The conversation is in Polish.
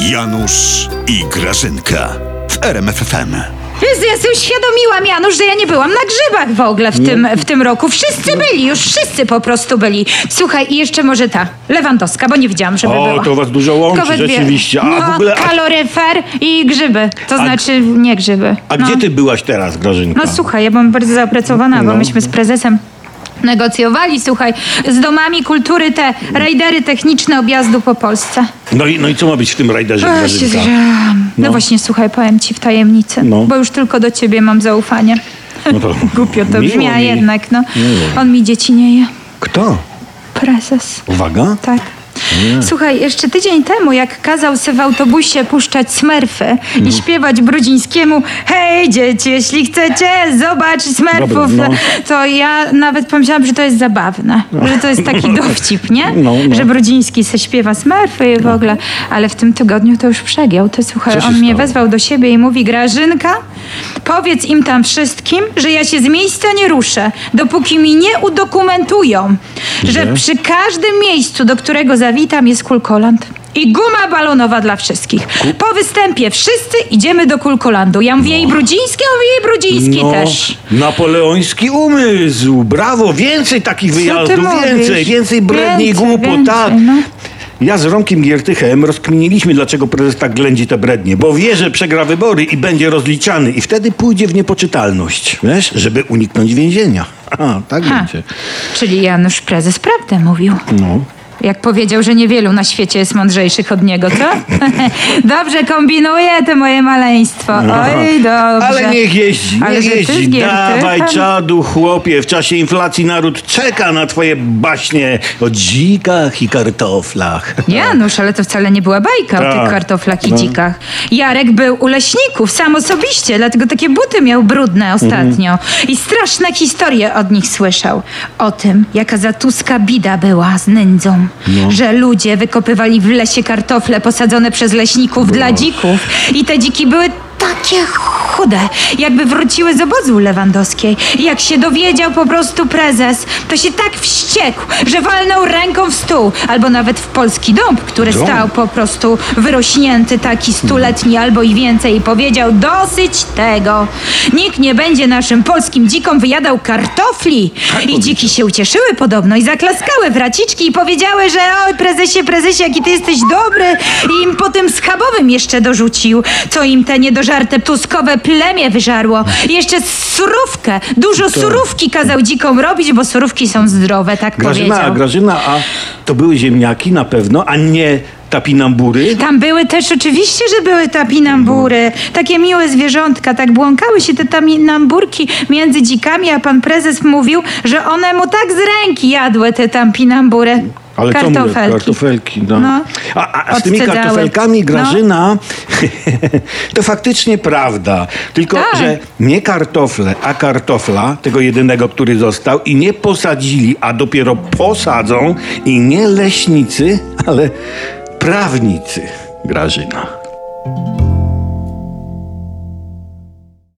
Janusz i Grażynka w RMFFM. Jezu, ja sobie uświadomiłam, Janusz, że ja nie byłam na grzybach w ogóle w tym, w tym roku. Wszyscy byli, już wszyscy po prostu byli. Słuchaj, i jeszcze może ta, Lewandowska, bo nie widziałam, żeby O, była. to was dużo łączy, Tylko we dwie. rzeczywiście. A no, w ogóle- a- kaloryfer i grzyby, to znaczy nie grzyby. A no. gdzie ty byłaś teraz, Grażynka? No słuchaj, ja byłam bardzo zaopracowana, bo No. myśmy z prezesem negocjowali, słuchaj, z domami kultury te rajdery techniczne objazdu po Polsce. No i, no i co ma być w tym rajderze, A, się. No. No. właśnie, słuchaj, powiem ci w tajemnicy, No. bo już tylko do ciebie mam zaufanie. No to Głupio to miło brzmi, a mi. jednak, no. On mi dzieci nie je. Kto? Prezes. Uwaga. Tak. Słuchaj, jeszcze tydzień temu, jak kazał se w autobusie puszczać smerfy i śpiewać Brudzińskiemu Hej dzieci, jeśli chcecie zobaczyć smerfów, Dobra, no. to ja nawet pomyślałam, że to jest zabawne, że to jest taki dowcip, nie? No, no. Że Brudziński se śpiewa smerfy i w ogóle, ale w tym tygodniu to już przegiął. To słuchaj, on mnie wezwał do siebie i mówi Grażynka, powiedz im tam wszystkim, że ja się z miejsca nie ruszę, dopóki mi nie udokumentują, że przy każdym miejscu, do którego zawitam jest kulkoland. I guma balonowa dla wszystkich. Po występie wszyscy idziemy do Kulkolandu. Ja mówię i Brudziński, a on mówi i Brudziński no, też. napoleoński umysł. Brawo, więcej takich wyjazdów, mówisz? więcej, więcej bredni i Więcej, głupot, więcej, tak. no. Ja z Romkiem Giertychem rozkminiliśmy, dlaczego prezes tak ględzi te brednie. Bo wie, że przegra wybory i będzie rozliczany. I wtedy pójdzie w niepoczytalność, wiesz, żeby uniknąć więzienia. A, tak Ha. będzie. Czyli Janusz Prezes prawdę mówił. No. Jak powiedział, że niewielu na świecie jest mądrzejszych od niego, co? dobrze kombinuje to moje maleństwo. Oj, dobrze. Ale niech jeździ, Ale niech że ty jeździ. Dawaj czadu, chłopie. W czasie inflacji naród czeka na twoje baśnie o dzikach i kartoflach. Janusz, ale to wcale nie była bajka o Tak. tych kartoflach i No. dzikach. Jarek był u leśników, sam osobiście, dlatego takie buty miał brudne ostatnio. I straszne historie od nich słyszał. O tym, jaka za Tuska bida była z nędzą. Że ludzie wykopywali w lesie kartofle posadzone przez leśników dla dzików. I te dziki były takie chude, jakby wróciły z obozu Lewandowskiej. Jak się dowiedział po prostu prezes, to się tak wściekł, że walnął ręką w stół, albo nawet w polski dąb, który Dąb? stał po prostu wyrośnięty, taki stuletni albo i więcej i powiedział dosyć tego. Nikt nie będzie naszym polskim dzikom wyjadał kartofli. I dziki się ucieszyły podobno i zaklaskały w raciczki i powiedziały, że oj prezesie, prezesie, jaki ty jesteś dobry. I im po tym schabowym jeszcze dorzucił, co im te niedożarte tuskowe plemię wyżarło. Jeszcze surówkę, dużo surówki kazał dzikom robić, bo surówki są zdrowe, tak Grażyna, powiedział. Grażyna, a to były ziemniaki na pewno, a nie tapinambury? Tam były też oczywiście, że były tapinambury. Takie miłe zwierzątka, tak błąkały się te tapinamburki między dzikami, a pan prezes mówił, że one mu tak z ręki jadły te tapinambury. Ale co mówię? Kartofelki. Kartofelki, no. No. A, a, a z tymi kartofelkami, Grażyna, to faktycznie prawda. Tylko, Tak. że nie kartofle, a kartofla, tego jedynego, który został, i nie posadzili, a dopiero posadzą, i nie leśnicy, ale prawnicy, Grażyna.